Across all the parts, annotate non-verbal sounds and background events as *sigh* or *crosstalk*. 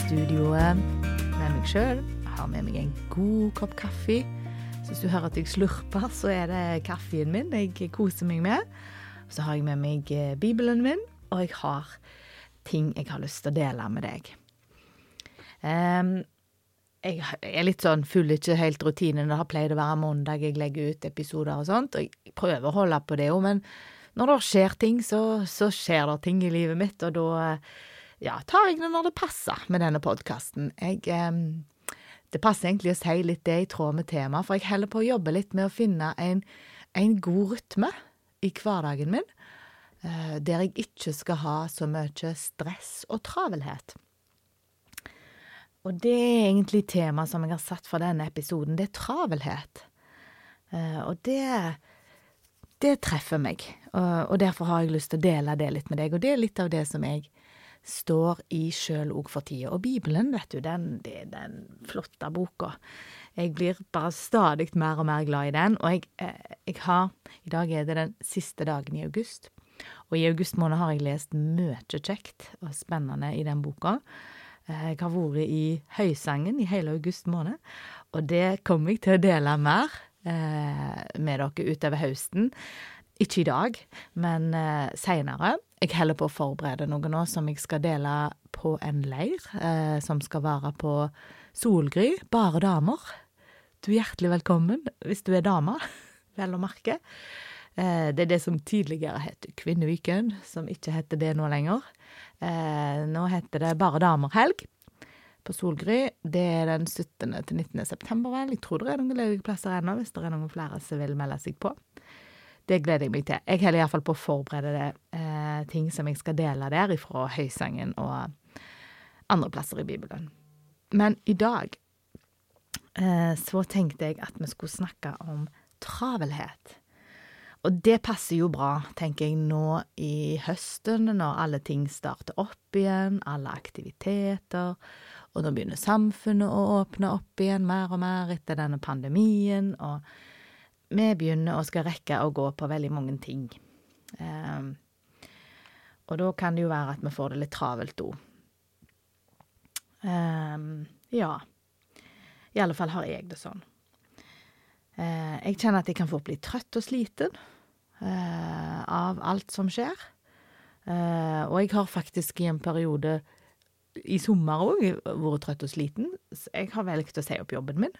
studioet med meg sjøl. Har med meg en god kopp kaffe. Så hvis du hører at jeg slurper, så er det kaffen min jeg koser meg med. Så har jeg med meg eh, Bibelen min, og jeg har ting jeg har lyst til å dele med deg. Um, jeg er litt sånn, følger ikke helt rutinen. Det har pleid å være mandag jeg legger ut episoder og sånt, og jeg prøver å holde på det òg, men når det skjer ting, så, så, skjer det ting i livet mitt, og da ja, tar jeg det når det passer med denne podkasten. Eh, Det passer egentlig å si litt det i tråd med temaet, for jeg holder på å jobbe litt med å finne en, en god rytme i hverdagen min, eh, der jeg ikke skal ha så mye stress og travelhet. Og det er egentlig temaet som jeg har satt for denne episoden, det er travelhet. Eh, og det det treffer meg, og derfor har jeg lyst til å dele det litt med deg. Og det er litt av det som jeg står i sjøl òg for tida. Og Bibelen, vet du, den, det er den flotte boka. Jeg blir bare stadig mer og mer glad i den. Og jeg, eh, jeg, har I dag er det den siste dagen i august. Og i august måned har jeg lest mye kjekt og spennende i den boka. Eh, jeg har vært i Høysangen i hele august måned, og det kommer jeg til å dele mer Eh, med dere utover høsten. Ikke i dag, men eh, seinere. Jeg holder på å forberede noe nå som jeg skal dele på en leir, eh, som skal være på Solgry. Bare damer. Du er hjertelig velkommen hvis du er dame, *laughs* vel å merke. Eh, det er det som tidligere het Kvinneviken, som ikke heter det nå lenger. Eh, nå heter det Bare damer-helg på Solgry. Det er den 17. til 19. september, vel. Jeg tror det er noen ledige plasser ennå, hvis det er noen flere som vil melde seg på. Det gleder jeg meg til. Jeg holder iallfall på å forberede det, eh, ting som jeg skal dele der, ifra Høysangen og andre plasser i Bibelen. Men i dag eh, så tenkte jeg at vi skulle snakke om travelhet. Og det passer jo bra, tenker jeg, nå i høsten, når alle ting starter opp igjen, alle aktiviteter, og nå begynner samfunnet å åpne opp igjen mer og mer etter denne pandemien, og vi begynner å skal rekke å gå på veldig mange ting. Um, og da kan det jo være at vi får det litt travelt òg. Um, ja. I alle fall har jeg det sånn. Uh, jeg kjenner at jeg kan fort bli trøtt og sliten uh, av alt som skjer. Uh, og jeg har faktisk i en periode i sommer òg vært trøtt og sliten. Jeg har valgt å si opp jobben min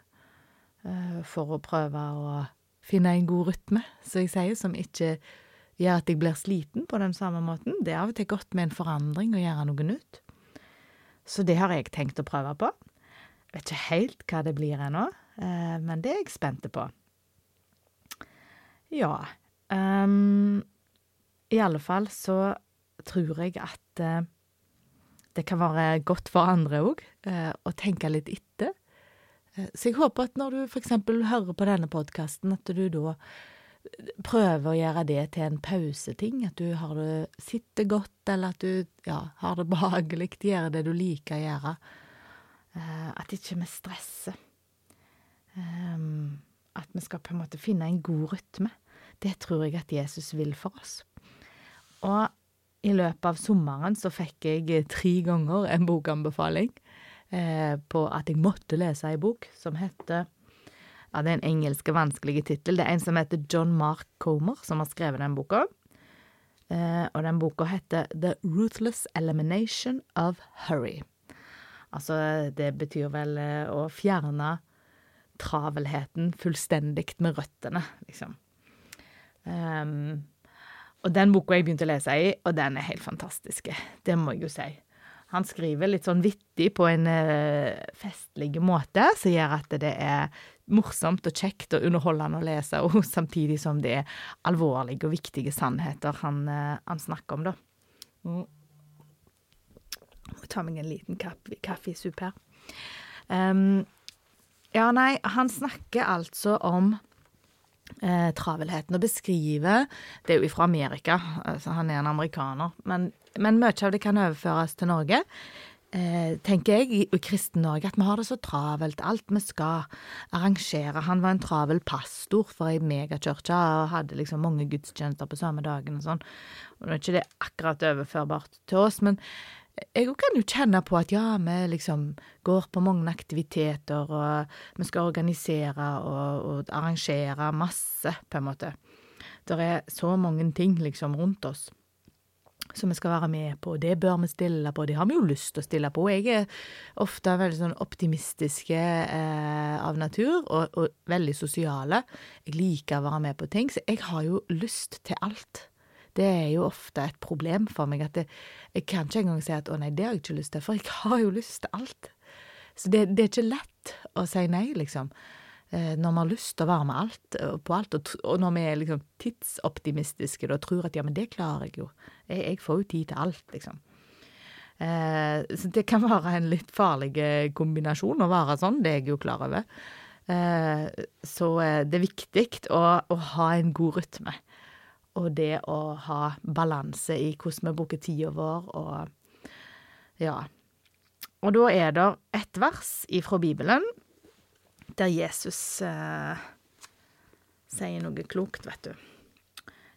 uh, for å prøve å finne en god rytme, som jeg sier, som ikke gjør at jeg blir sliten på den samme måten. Det er av og til godt med en forandring og gjøre noe nytt. Så det har jeg tenkt å prøve på. Jeg vet ikke helt hva det blir ennå, uh, men det er jeg spent på. Ja um, I alle fall så tror jeg at uh, det kan være godt for andre òg, eh, å tenke litt etter. Så jeg håper at når du eksempel hører på denne podkasten, at du da prøver å gjøre det til en pauseting. At du har det sitter godt, eller at du ja, har det behagelig, gjør det du liker å gjøre. Eh, at ikke vi stresser. At vi skal på en måte finne en god rytme. Det tror jeg at Jesus vil for oss. Og i løpet av sommeren så fikk jeg tre ganger en bokanbefaling eh, på at jeg måtte lese ei bok som heter Ja, det er en engelsk vanskelig tittel. Det er en som heter John Mark Comer, som har skrevet den boka. Eh, og den boka heter The Ruthless Elimination of Hurry. Altså, det betyr vel eh, å fjerne travelheten fullstendig med røttene, liksom. Um, og den boka jeg begynte å lese i, og den er helt fantastisk. Det må jeg jo si. Han skriver litt sånn vittig på en uh, festlig måte, som gjør at det er morsomt og kjekt og underholdende å lese, og *laughs* samtidig som det er alvorlige og viktige sannheter han, uh, han snakker om, da. Mm. Tar meg en liten kaffe, kaffesup her. Um, ja, nei, han snakker altså om eh, travelheten. Og beskriver Det er jo fra Amerika, altså han er en amerikaner. Men, men mye av det kan overføres til Norge. eh, tenker jeg, i, Kristen-Norge, at vi har det så travelt. Alt vi skal arrangere. Han var en travel pastor for ei megakirke og hadde liksom mange gudstjenester på samme dagen og sånn. Og nå er ikke det akkurat overførbart til oss, men jeg kan jo kjenne på at ja, vi liksom går på mange aktiviteter, og vi skal organisere og, og arrangere masse, på en måte. Det er så mange ting liksom rundt oss som vi skal være med på, det bør vi stille på, det har vi jo lyst til å stille på. Jeg er ofte veldig sånn optimistiske eh, av natur, og, og, veldig sosiale. Jeg liker å være med på ting, så jeg har jo lyst til alt. Det er jo ofte et problem for meg at det, jeg kan ikke engang si at å nei, det har jeg ikke lyst til, for jeg har jo lyst til alt. Så det, det er ikke lett å si nei, liksom. Eh, når vi har lyst til å være med alt, eh, på alt, og, når vi er liksom tidsoptimistiske og tror at ja, men det klarer jeg jo. Jeg, jeg får jo tid til alt, liksom. Eh, så det kan *laughs* være en litt farlig eh, kombinasjon å være sånn, det er jeg jo klar over. Eh, så det er viktig å, å ha en god rytme og det å ha balanse i hvordan vi bruker tida vår, og ja. Og da er det et vers ifra Bibelen der Jesus eh, sier noe klokt, vet du.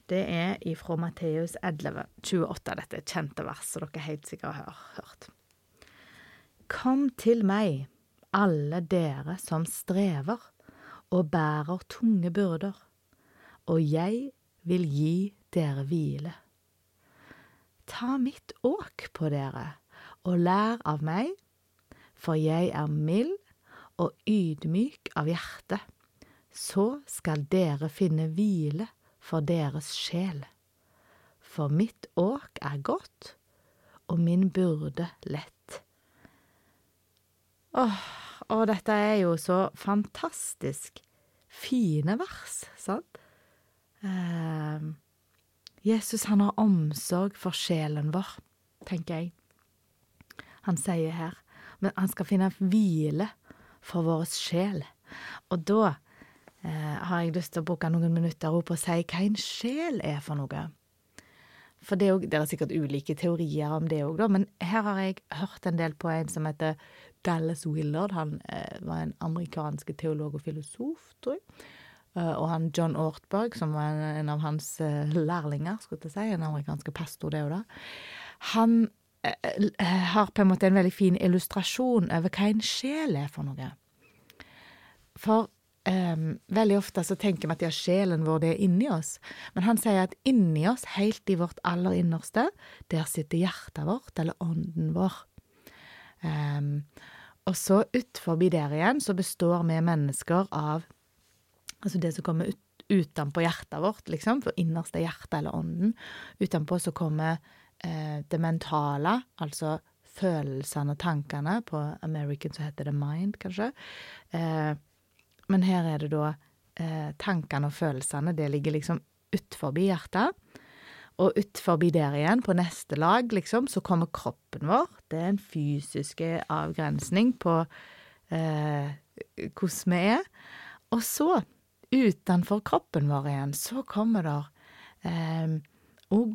Det er ifra Matteus 11, 28, dette kjente vers som dere helt sikkert har hørt. Kom til meg, alle dere som strever og bærer tunge byrder, og jeg vil gi dere hvile. Ta mitt åk på dere, og lær av meg, for jeg er mild og ydmyk av hjerte. Så skal dere finne hvile for deres sjel. For mitt åk er godt, og min burde lett. Åh, og dette er jo så fantastisk fine vers, sant? Eh, Jesus han har omsorg for sjelen vår, tenker jeg. Han sier her. Men han skal finne hvile for vår sjel. Og da eh, har jeg lyst til å bruke noen minutter på å si hva en sjel er for noe. For det er, jo, det er sikkert ulike teorier om det òg, men her har jeg hørt en del på en som heter Dallas Willard. Han eh, var en amerikansk teolog og filosof, tror jeg. Eh, og han John Ortberg, som var en, av hans uh, lærlinger, skulle jeg si, en amerikansk pastor, det og da, han uh, har på en måte en veldig fin illustrasjon over hva en sjel er for noe. For um, veldig ofte så tenker vi at ja, sjelen vår det er inni oss, men han sier at inni oss, helt i vårt aller innerste, der sitter hjertet vårt, eller ånden vår. Um, og så utforbi der igjen så består vi mennesker av Altså det som kommer ut, utenpå hjertet vårt, liksom, for innerste hjerte eller ånden. Utenpå så kommer eh, det mentale, altså følelsene og tankene. På American så heter det mind, kanskje. Eh, men her er det da eh, tankene og følelsene. Det ligger liksom utfor hjertet. Og utfor der igjen, på neste lag, liksom, så kommer kroppen vår. Det er en fysisk avgrensning på eh, hvordan vi er. Og så utenfor kroppen vår igjen, så kommer òg eh,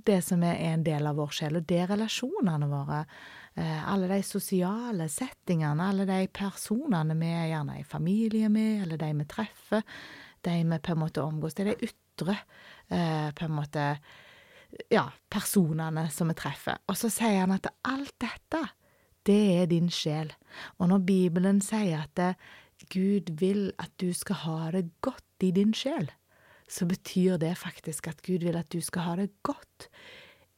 det som er en del av vår sjel, og det er relasjonene våre. Eh, alle de sosiale settingene, alle de personene vi er gjerne i familie med, eller de vi treffer, de vi på en måte omgås. Det er de ytre, eh, på en måte, ja, personene som vi treffer. Og så sier han at alt dette, det er din sjel. Og når Bibelen sier at det, Gud vil at du skal ha det godt i din sjel, så betyr det faktisk at Gud vil at du skal ha det godt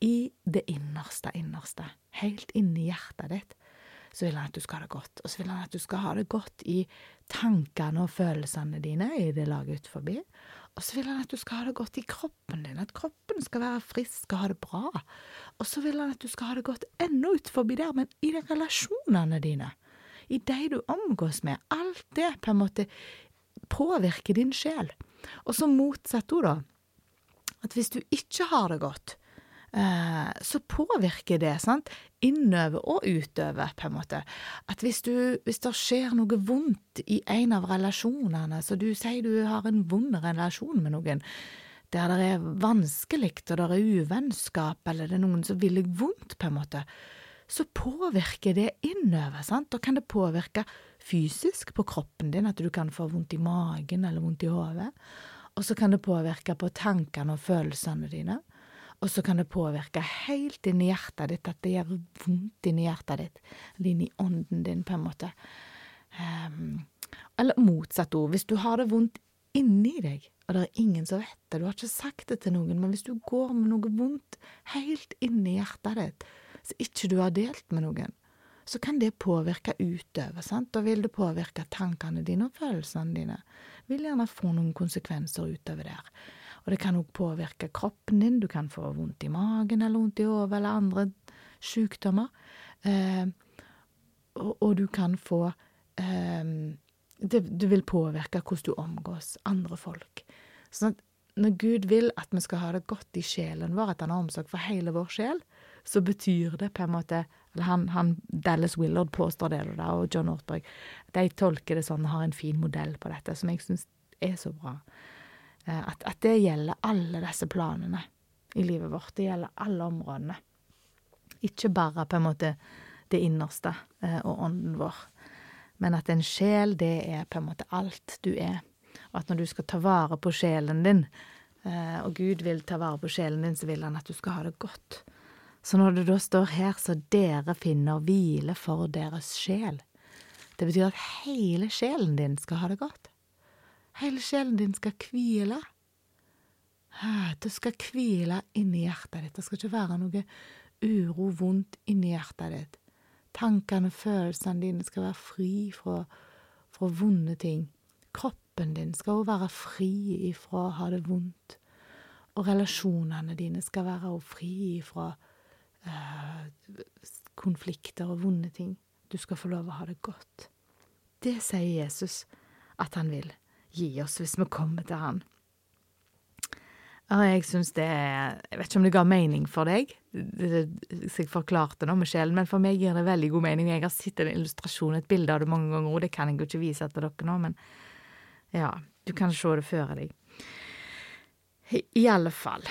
i det innerste, innerste, helt inni hjertet ditt. Så vil han at du skal ha det godt, og så vil han at du skal ha det godt i tankene og følelsene dine i det laget ut forbi. Og så vil han at du skal ha det godt i kroppen din, at kroppen skal være frisk og ha det bra. Og så vil han at du skal ha det godt enda ut forbi der, men i de relasjonene dine, i de du omgås med. Alt det på en måte påvirker din sjel. Og så motsatt òg, da. At hvis du ikke har det godt, eh, så påvirker det sant, innover og utover, på en måte. At hvis, du, hvis det skjer noe vondt i en av relasjonene, så du sier du har en vond relasjon med noen, der det er vanskelig, og det er uvennskap, eller det er noen som vil deg vondt, på en måte, så påvirker det innover. sant? Da kan det påvirke fysisk på kroppen din, at du kan få vondt i magen eller vondt i hodet. Og så kan det påvirke på tankene og følelsene dine. Og så kan det påvirke helt inn i hjertet ditt, at det gjør vondt inn i hjertet ditt, eller inn i ånden din, på en måte. Um, eller motsatt ord, hvis du har det vondt inni deg, og det er ingen som vet det, du har ikke sagt det til noen, men hvis du går med noe vondt helt inni hjertet ditt, som ikke du har delt med noen, så kan det påvirke utover, sant, da vil det påvirke tankene dine og følelsene dine, vil gjerne få noen konsekvenser utover der. Og det kan òg påvirke kroppen din, du kan få vondt i magen eller vondt i hodet eller andre sykdommer, eh, og, og, du kan få eh, det, det, vil påvirke hvordan du omgås andre folk. Sånn at når Gud vil at vi skal ha det godt i sjelen vår, at han har omsorg for hele vår sjel, så betyr det på en måte eller han, han Dallas Willard påstår det, og John Ortberg. De tolker det sånn, har en fin modell på dette, som jeg syns er så bra. Eh, at, at, det gjelder alle disse planene i livet vårt. Det gjelder alle områdene. Ikke bare på en måte det innerste eh, og ånden vår men at en sjel, det er på en måte alt du er. Og at når du skal ta vare på sjelen din, eh, og Gud vil ta vare på sjelen din, så vil han at du skal ha det godt. Så når det da står her, så dere finner hvile for deres sjel, det betyr at hele sjelen din skal ha det godt. Hele sjelen din skal hvile. Du skal hvile inni hjertet ditt. Det skal ikke være noe uro, vondt inni hjertet ditt. Tankene, følelsene dine skal være fri fra, fra vonde ting. Kroppen din skal òg være fri ifra å ha det vondt. Og relasjonene dine skal være fri ifra konflikter og vonde ting. Du skal få lov å ha det godt. Det sier Jesus at han vil gi oss hvis vi kommer til han. Og jeg syns det Jeg vet ikke om det ga mening for deg, så jeg forklarte nå med sjelen, men for meg gir det veldig god mening. Jeg har sett en illustrasjon, et bilde av det mange ganger, og det kan jeg jo ikke vise til dere nå, men ja, du kan se det før deg. I alle fall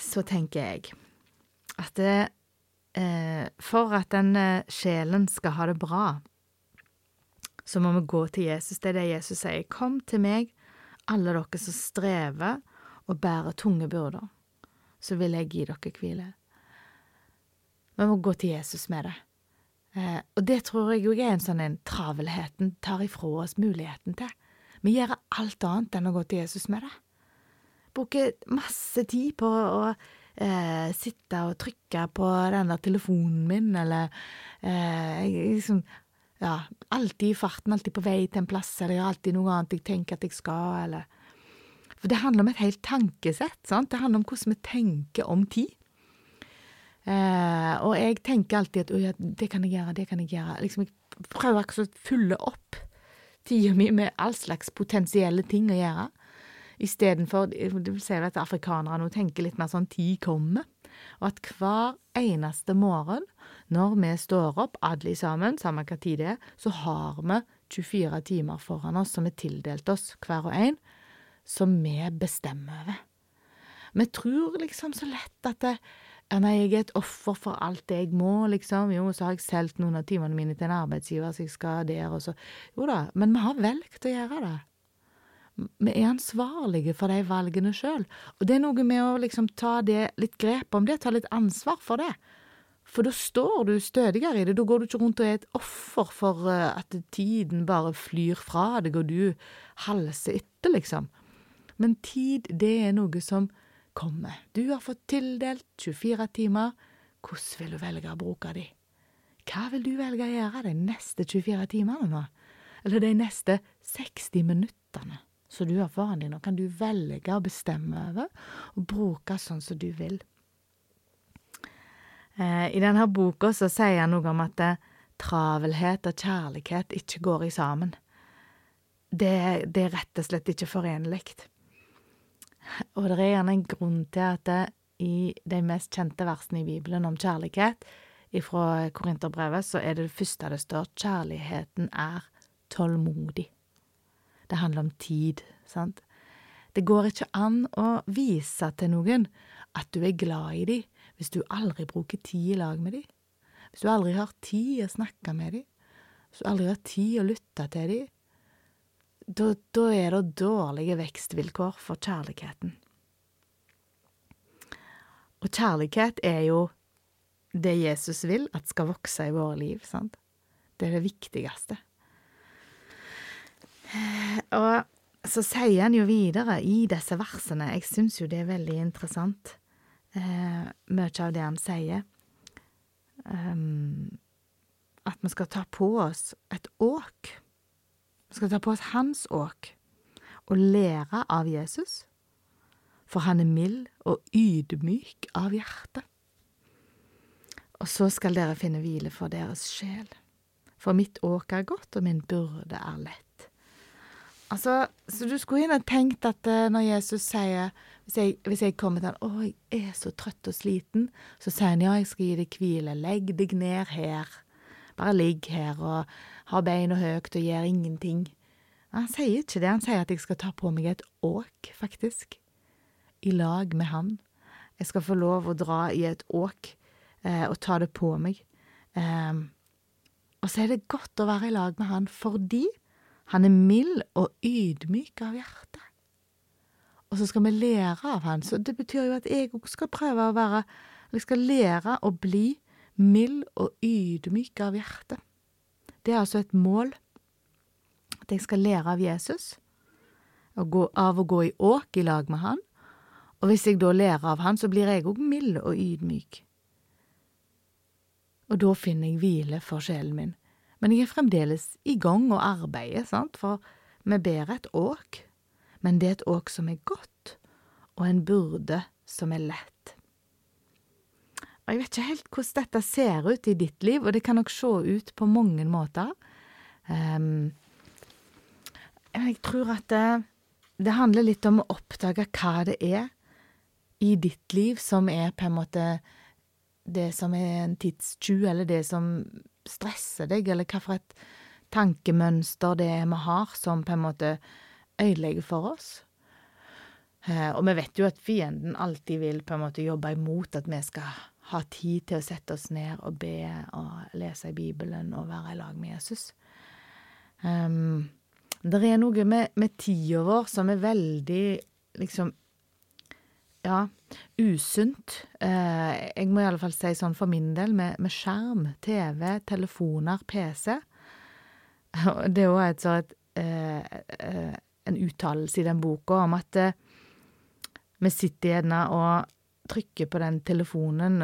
så tenker jeg at det, eh, for at den eh, sjelen skal ha det bra, så må vi gå til Jesus. Det er det Jesus sier. Kom til meg, alle dere som strever og bærer tunge byrder, så vil jeg gi dere hvile. Vi må gå til Jesus med det. Eh, og det tror jeg òg er en sånn en travelheten tar ifra oss muligheten til. Vi gjør alt annet enn å gå til Jesus med det. Bruker masse tid på å eh, sitte og trykke på den der telefonen min, eller eh, liksom Ja, alltid i farten, alltid på vei til en plass, eller jeg har alltid noe annet jeg tenker at jeg skal, eller for det handler om et helt tankesett. Sant? Det handler om hvordan vi tenker om tid. Eh, og jeg tenker alltid at ja, det kan jeg gjøre, det kan jeg gjøre. Liksom, jeg prøver akkurat å fylle opp tida mi med all slags potensielle ting å gjøre. Istedenfor Du ser at afrikanere nå tenker litt mer sånn tid kommer. Og at hver eneste morgen når vi står opp, alle sammen, samme hva tid det er, så har vi 24 timer foran oss som er tildelt oss, hver og en som vi bestemmer over. Vi tror liksom så lett at det, ja, nei, jeg er et offer for alt det jeg må, liksom. Jo, så har jeg solgt noen av timene mine til en arbeidsgiver, så jeg skal der, og så Jo da, men vi har valgt å gjøre det. Vi er ansvarlige for de valgene sjøl, og det er noe med å liksom ta det litt grep om det, ta litt ansvar for det. For da står du stødigere i det, da går du ikke rundt og er et offer for eh, at tiden bare flyr fra deg, og du halser etter, liksom. Men tid, det er noe som kommer. Du har fått tildelt 24 timer. Hvordan vil du velge å bruke de? Hva vil du velge å gjøre de neste 24 timene nå? Eller de neste 60 minuttene som du har foran deg nå, kan du velge å bestemme over og bruke sånn som du vil. Eh, I denne boka så sier han noe om at travelhet og kjærlighet ikke går i sammen. Det, det er rett og slett ikke forenlig. Og det er gjerne en grunn til at det, i de mest kjente versene i Bibelen om kjærlighet, fra Korinterbrevet, så er det det første det står, kjærligheten er tålmodig. Det handler om tid, sant? Det går ikke an å vise til noen at du er glad i dem, hvis du aldri bruker tid i lag med dem. hvis du aldri har tid å snakke med dem, hvis du aldri har tid å lytte til dem, da, da er det dårlige vekstvilkår for kjærligheten. Og kjærlighet er jo det Jesus vil at skal vokse i våre liv, sant? Det er det viktigste. *laughs* Og så sier han jo videre i disse versene, jeg syns jo det er veldig interessant, eh, mye av det han sier, um, at vi skal ta på oss et åk. Vi skal ta på oss hans åk og lære av Jesus, for han er mild og ydmyk av hjerte. Og så skal dere finne hvile for deres sjel, for mitt åk er godt, og min burde er lett. Altså, så du skulle gjerne tenkt at uh, når Jesus sier hvis jeg, hvis jeg kommer til han, 'Å, jeg er så trøtt og sliten', så sier han ja, jeg skal gi deg hvile. Legg deg ned her. Bare ligg her og ha beina høyt og gjør ingenting. Han sier ikke det. Han sier at jeg skal ta på meg et åk, faktisk. I lag med han. Jeg skal få lov å dra i et åk eh, og ta det på meg. Eh, og så er det godt å være i lag med han fordi han er mild og ydmyk av hjerte. Og så skal vi lære av han, så det betyr jo at jeg òg skal prøve å være Jeg skal lære å bli mild og ydmyk av hjerte. Det er altså et mål at jeg skal lære av Jesus, gå, av å gå i åk i lag med han. Og hvis jeg da lærer av han, så blir jeg òg mild og ydmyk. Og da finner jeg hvile for sjelen min. Men jeg er fremdeles i gang og arbeider, sant, for vi bærer et åk, men det er et åk som er godt, og en byrde som er lett. Og Jeg vet ikke helt hvordan dette ser ut i ditt liv, og det kan nok se ut på mange måter. Um, jeg tror at det, det handler litt om å oppdage hva det er i ditt liv som er på en måte det som er en tidstyv, eller det som stresser deg, eller hva for et tankemønster det er vi har som på en måte ødelegger for oss. Eh, og vi vet jo at fienden alltid vil på en måte jobbe imot at vi skal ha tid til å sette oss ned og be og lese i Bibelen og være i lag med Jesus. Um, det er noe med, med tida vår som er veldig liksom ja, usunt. Eh, jeg må i alle fall si sånn for min del, med, med skjerm, TV, telefoner, PC. Det er jo et sånt eh, eh, en uttalelse i den boka om at vi sitter gjerne og trykker på den telefonen,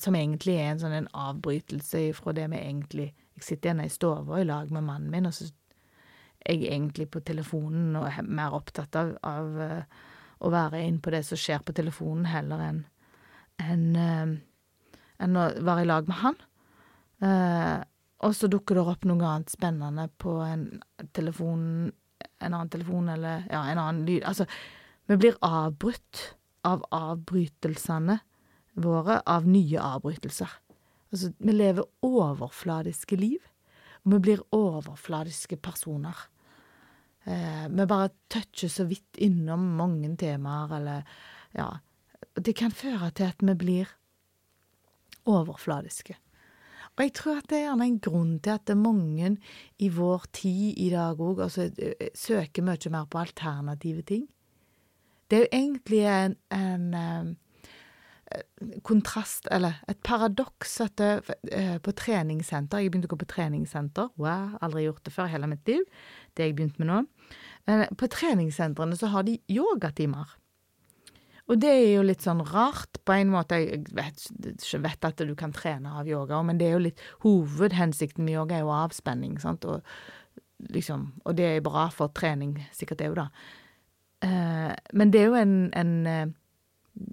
som egentlig er en sånn en avbrytelse fra det vi egentlig Jeg sitter gjerne i stua i lag med mannen min, og så er jeg egentlig på telefonen og er mer opptatt av, av å være inn på det som skjer på telefonen, heller enn en, en å være i lag med han. Eh, og så dukker det opp noe annet spennende på en telefon, en annen telefon, eller ja, en annen lyd. Altså, vi blir avbrutt av avbrytelsene våre, av nye avbrytelser. Altså, vi lever overfladiske liv, og vi blir overfladiske personer. Eh, vi bare toucher så vidt innom mange temaer, eller ja Det kan føre til at vi blir overfladiske. Og jeg tror at det er gjerne en grunn til at mange i vår tid i dag òg altså, eh, søker mye mer på alternative ting. Det er jo egentlig en, en eh, kontrast, eller et paradoks, at det, uh, på treningssenter Jeg begynte å gå på treningssenter. Wow, aldri gjort det før hele mitt liv. Det jeg begynte med nå. men på treningssentrene så har de yogatimer. Og det er jo litt sånn rart, på en måte. Jeg vet, jeg vet at du kan trene av yoga, men det er jo litt Hovedhensikten med yoga er jo avspenning, sant, og liksom Og det er bra for trening, sikkert det òg, da. Uh, men det er jo en, en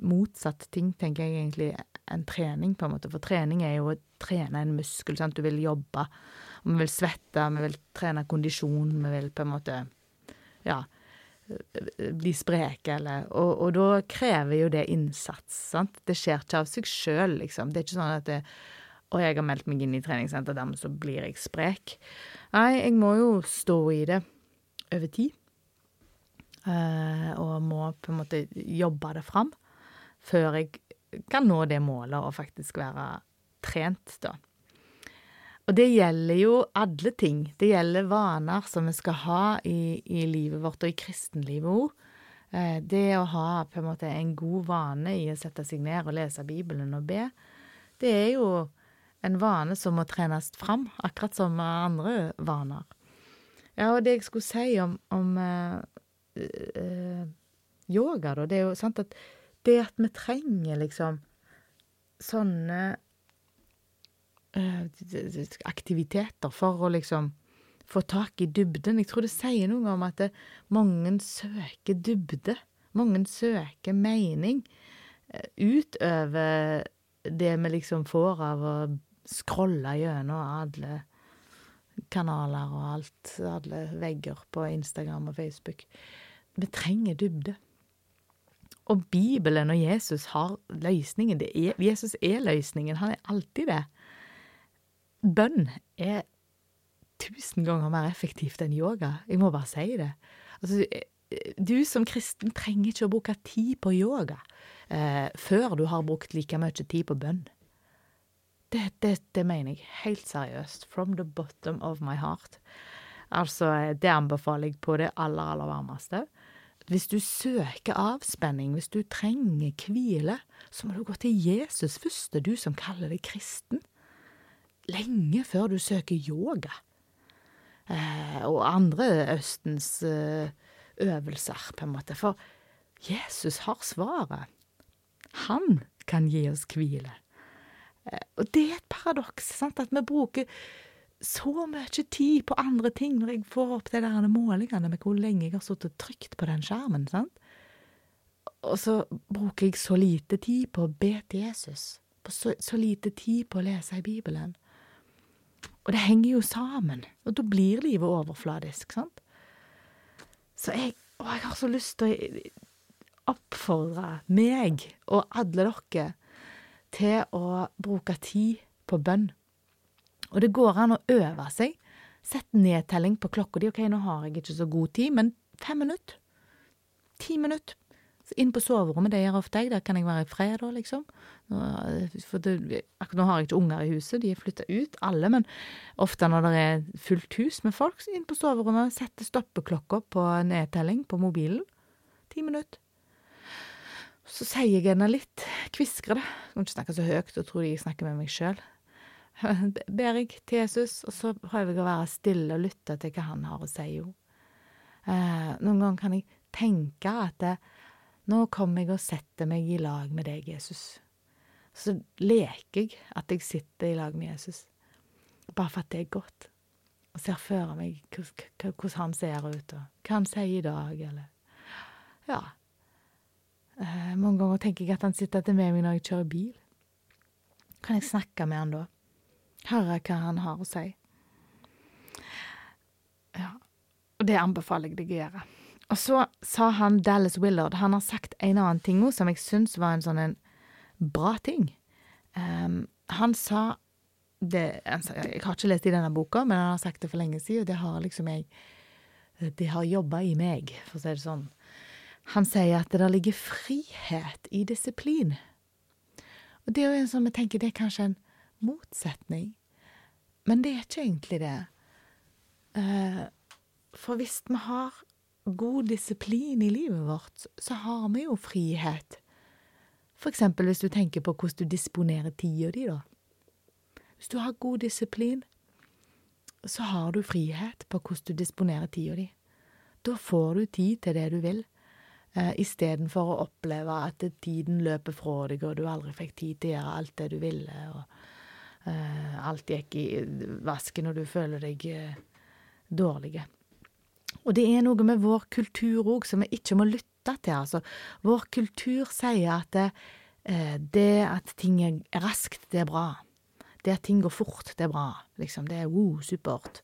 motsatt ting, tenker jeg egentlig, enn trening, på en måte. For trening er jo å trene en muskel, sant. Du vil jobbe, og vi vil svette, vi vil trene kondisjon, vi vil på en måte, ja bli spreke, eller og, og, da krever jo det innsats, sant. Det skjer ikke av seg sjøl, liksom. Det er ikke sånn at det, og jeg har meldt meg inn i treningssenter, dermed så blir jeg sprek. Nei, jeg må jo stå i det over tid. Uh, og må på en måte jobbe det fram før jeg kan nå det målet og faktisk være trent, da. Og det gjelder jo alle ting. Det gjelder vaner som vi skal ha i, i livet vårt, og i kristenlivet òg. Eh, det å ha på en måte en god vane i å sette seg ned og lese Bibelen og be, det er jo en vane som må trenes fram, akkurat som andre vaner. Ja, og det jeg skulle si om, om uh, uh, yoga, da, det er jo sant at det at vi trenger liksom sånne uh, aktiviteter for å liksom få tak i dybden. Jeg tror det sier noe om at det, mange søker dybde. Mange søker mening utover det vi liksom får av å scrolle gjennom alle kanaler og alt, alle vegger på Instagram og Facebook. Vi trenger dybde. Og Bibelen og Jesus har løsningen. Er, Jesus er løsningen. Han er alltid det. Bønn er tusen ganger mer effektivt enn yoga. Jeg må bare si det. Altså, du som kristen trenger ikke å bruke tid på yoga eh, før du har brukt like mye tid på bønn. Det, det, det, mener jeg helt seriøst. From the bottom of my heart. Altså, det anbefaler jeg på det aller, aller varmeste. Hvis du søker avspenning, hvis du trenger hvile, så må du gå til Jesus først, du som kaller deg kristen. Lenge før du søker yoga. Eh, og andre Østens eh, øvelser, på en måte. For Jesus har svaret. Han kan gi oss hvile. Eh, og det er et paradoks, sant, at vi bruker så mye tid på andre ting når jeg får opp de der målingene med hvor lenge jeg har sittet trygt på den skjermen. sant? Og så bruker jeg så lite tid på å be til Jesus. På så, så lite tid på å lese i Bibelen. Og det henger jo sammen, og da blir livet overfladisk, sant? Så jeg, og jeg har så lyst til å oppfordre meg og alle dere til å bruke tid på bønn. Og det går an å øve seg. Sett nedtelling på klokka di. Ok, nå har jeg ikke så god tid, men fem minutter. Ti minutter. Så Inn på soverommet, det gjør ofte jeg. Der kan jeg være i fred, da, liksom. For det, nå har jeg ikke unger i huset, de er flytta ut, alle. Men ofte når det er fullt hus med folk, så inn på soverommet, sette stoppeklokka på nedtelling på mobilen. Ti minutter. Så sier jeg henne litt kviskere. Jeg kan ikke snakke så høyt, da tror de jeg snakker med meg sjøl. Ber jeg til Jesus, og så prøver jeg å være stille og lytte til hva han har å si, jo. Eh, noen ganger kan jeg tenke at det, nå kommer jeg og setter meg i lag med deg, Jesus. Så leker jeg at jeg sitter i lag med Jesus, bare for at det er godt. Og ser for meg hvordan han ser ut, og hva han sier i dag, eller Ja. Eh, mange ganger tenker jeg at han sitter til med meg når jeg kjører bil. Kan jeg snakke med han da? Høre hva han har å si? Ja, og det anbefaler jeg deg å gjøre. Og så sa han Dallas Willard Han har sagt en annen ting òg som jeg syns var en sånn en bra ting. Um, han sa det, Jeg har ikke lest i denne boka, men han har sagt det for lenge siden, og det har liksom jeg Det har jobba i meg, for å si det sånn. Han sier at det der ligger frihet i disiplin. Og det er jo en sånn vi tenker det er kanskje en motsetning, men det er ikke egentlig det. Uh, for hvis vi har god disiplin i livet vårt, så har vi jo frihet. For eksempel hvis du tenker på hvordan du disponerer tida di, da. Hvis du har god disiplin, så har du frihet på hvordan du disponerer tida di. Da får du tid til det du vil eh, istedenfor å oppleve at tiden løper fra deg, og du aldri fikk tid til å gjøre alt det du ville, og eh, alt gikk i vasken, og du føler deg eh, dårlig. Og det er noe med vår kultur òg som vi ikke må lytte til. Altså, vår kultur sier at det, eh, det at ting er raskt, det er bra. Det at ting går fort, det er bra. Liksom, det er wow, supert.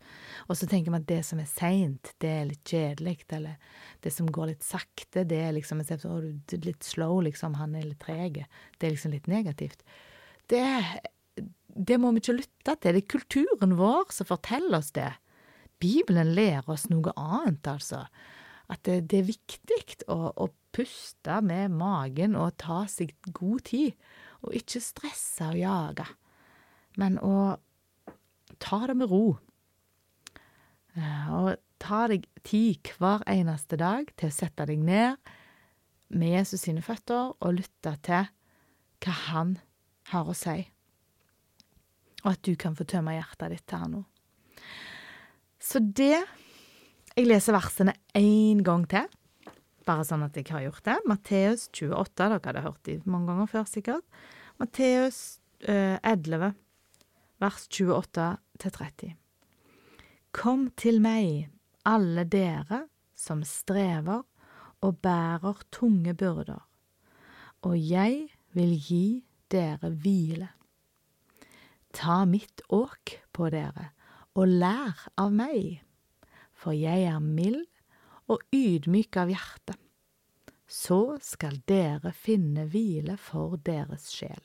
Og så tenker vi at det som er seint, det er litt kjedelig. Eller det som går litt sakte, det er liksom litt slow, liksom. Han er litt treg. Det er liksom litt negativt. Det, det må vi ikke lytte til. Det er kulturen vår som forteller oss det. Bibelen lærer oss noe annet, altså. At det, det er viktig å, å puste med magen og ta seg god tid, og ikke stresse og jage men å ta det med ro. Eh, og ta deg tid hver eneste dag til å sette deg ned med Jesus sine føtter og lytte til hva han har å si. Og at du kan få tømme hjertet ditt her nå. Så det Jeg leser versene én gang til, bare sånn at jeg har gjort det. Matteus 28, dere hadde hørt de mange ganger før, sikkert. Matteus eh, 11, vers 28 til 30. Kom til meg, alle dere som strever og bærer tunge byrder, og jeg vil gi dere hvile. Ta mitt åk på dere, og lær av meg, for jeg er mild og ydmyk av hjerte. Så skal dere finne hvile for deres sjel.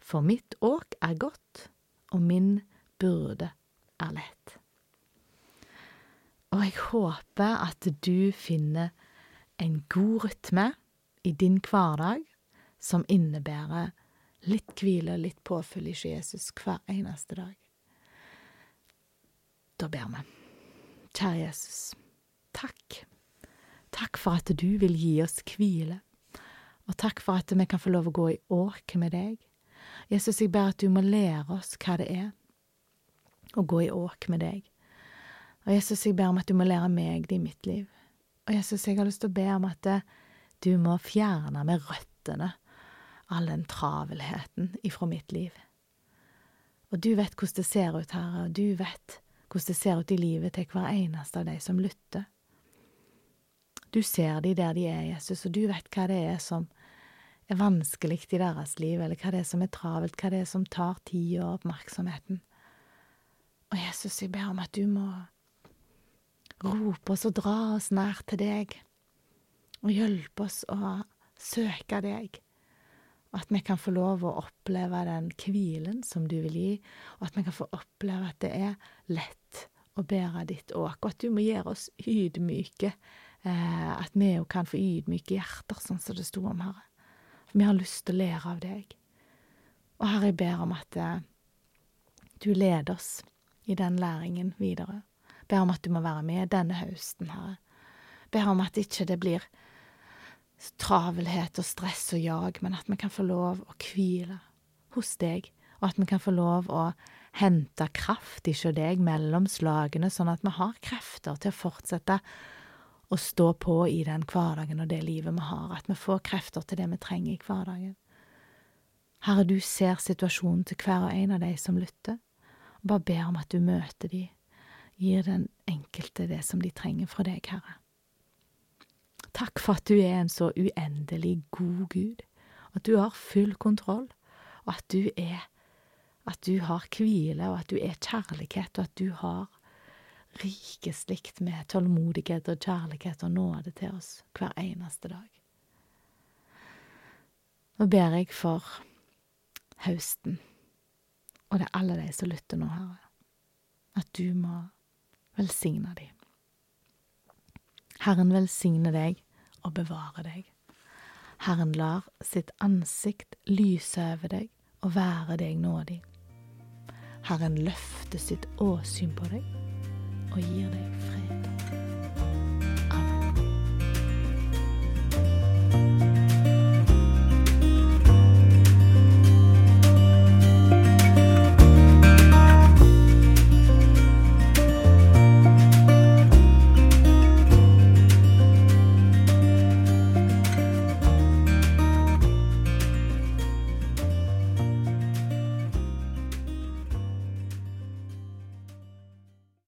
For mitt åk er godt, og min burde er lett. Og jeg håper at du finner en god rytme i din hverdag som innebærer litt hvile og litt påfyll i Jesus hver eneste dag. Da ber vi. Kjære Jesus, takk. Takk for at du vil gi oss hvile, og takk for at vi kan få lov å gå i åk med deg. Jesus, jeg ber at du må lære oss hva det er å gå i åk med deg. Og Jesus, jeg ber om at du må lære meg det i mitt liv. Og Jesus, jeg har lyst til å be om at du må fjerne med røttene all den travelheten ifra mitt liv. Og du vet hvordan det ser ut, Herre, og du vet hvordan det ser ut i livet til hver eneste av de som lytter. Du ser de der de er, Jesus, og du vet hva det er som er vanskelig i deres liv, eller hva det er som er travelt, hva det er som tar tid og oppmerksomheten. Og Jesus, jeg ber om at du må rope oss og dra oss nær til deg, og hjelpe oss å søke deg, at vi kan få lov å oppleve den hvilen som du vil gi, og at vi kan få oppleve at det er lett å bære ditt åk, og at du må gjøre oss ydmyke, eh, at vi òg kan få ydmyke hjerter, sånn som det sto om, Herre. For vi har lyst til å lære av deg. Og Herre, jeg ber om at eh, du leder oss i den læringen videre. Ber om at du må være med denne høsten, Herre. Ber om at ikke det blir travelhet og stress og jag, men at vi kan få lov å hvile hos deg, og at vi kan få lov å hente kraft ikke deg mellom slagene, sånn at vi har krefter til å fortsette å stå på i den hverdagen og det livet vi har, at vi får krefter til det vi trenger i hverdagen. Herre, du ser situasjonen til hver og en av de som lytter, og bare ber om at du møter de, gir den enkelte det som de trenger fra deg, Herre. Takk for at du er en så uendelig god Gud, at du har full kontroll, og at du er at du har hvile, og at du er kjærlighet, og at du har rike slikt med tålmodighet og kjærlighet og nåde til oss hver eneste dag. Nå ber jeg for høsten, og det er alle de som lytter nå, Herre, at du må velsigne dem. Herren velsigne deg og bevare deg. Herren lar sitt ansikt lyse over deg og være deg nådig. Herren løfter sitt åsyn på deg og gir deg fred. Amen.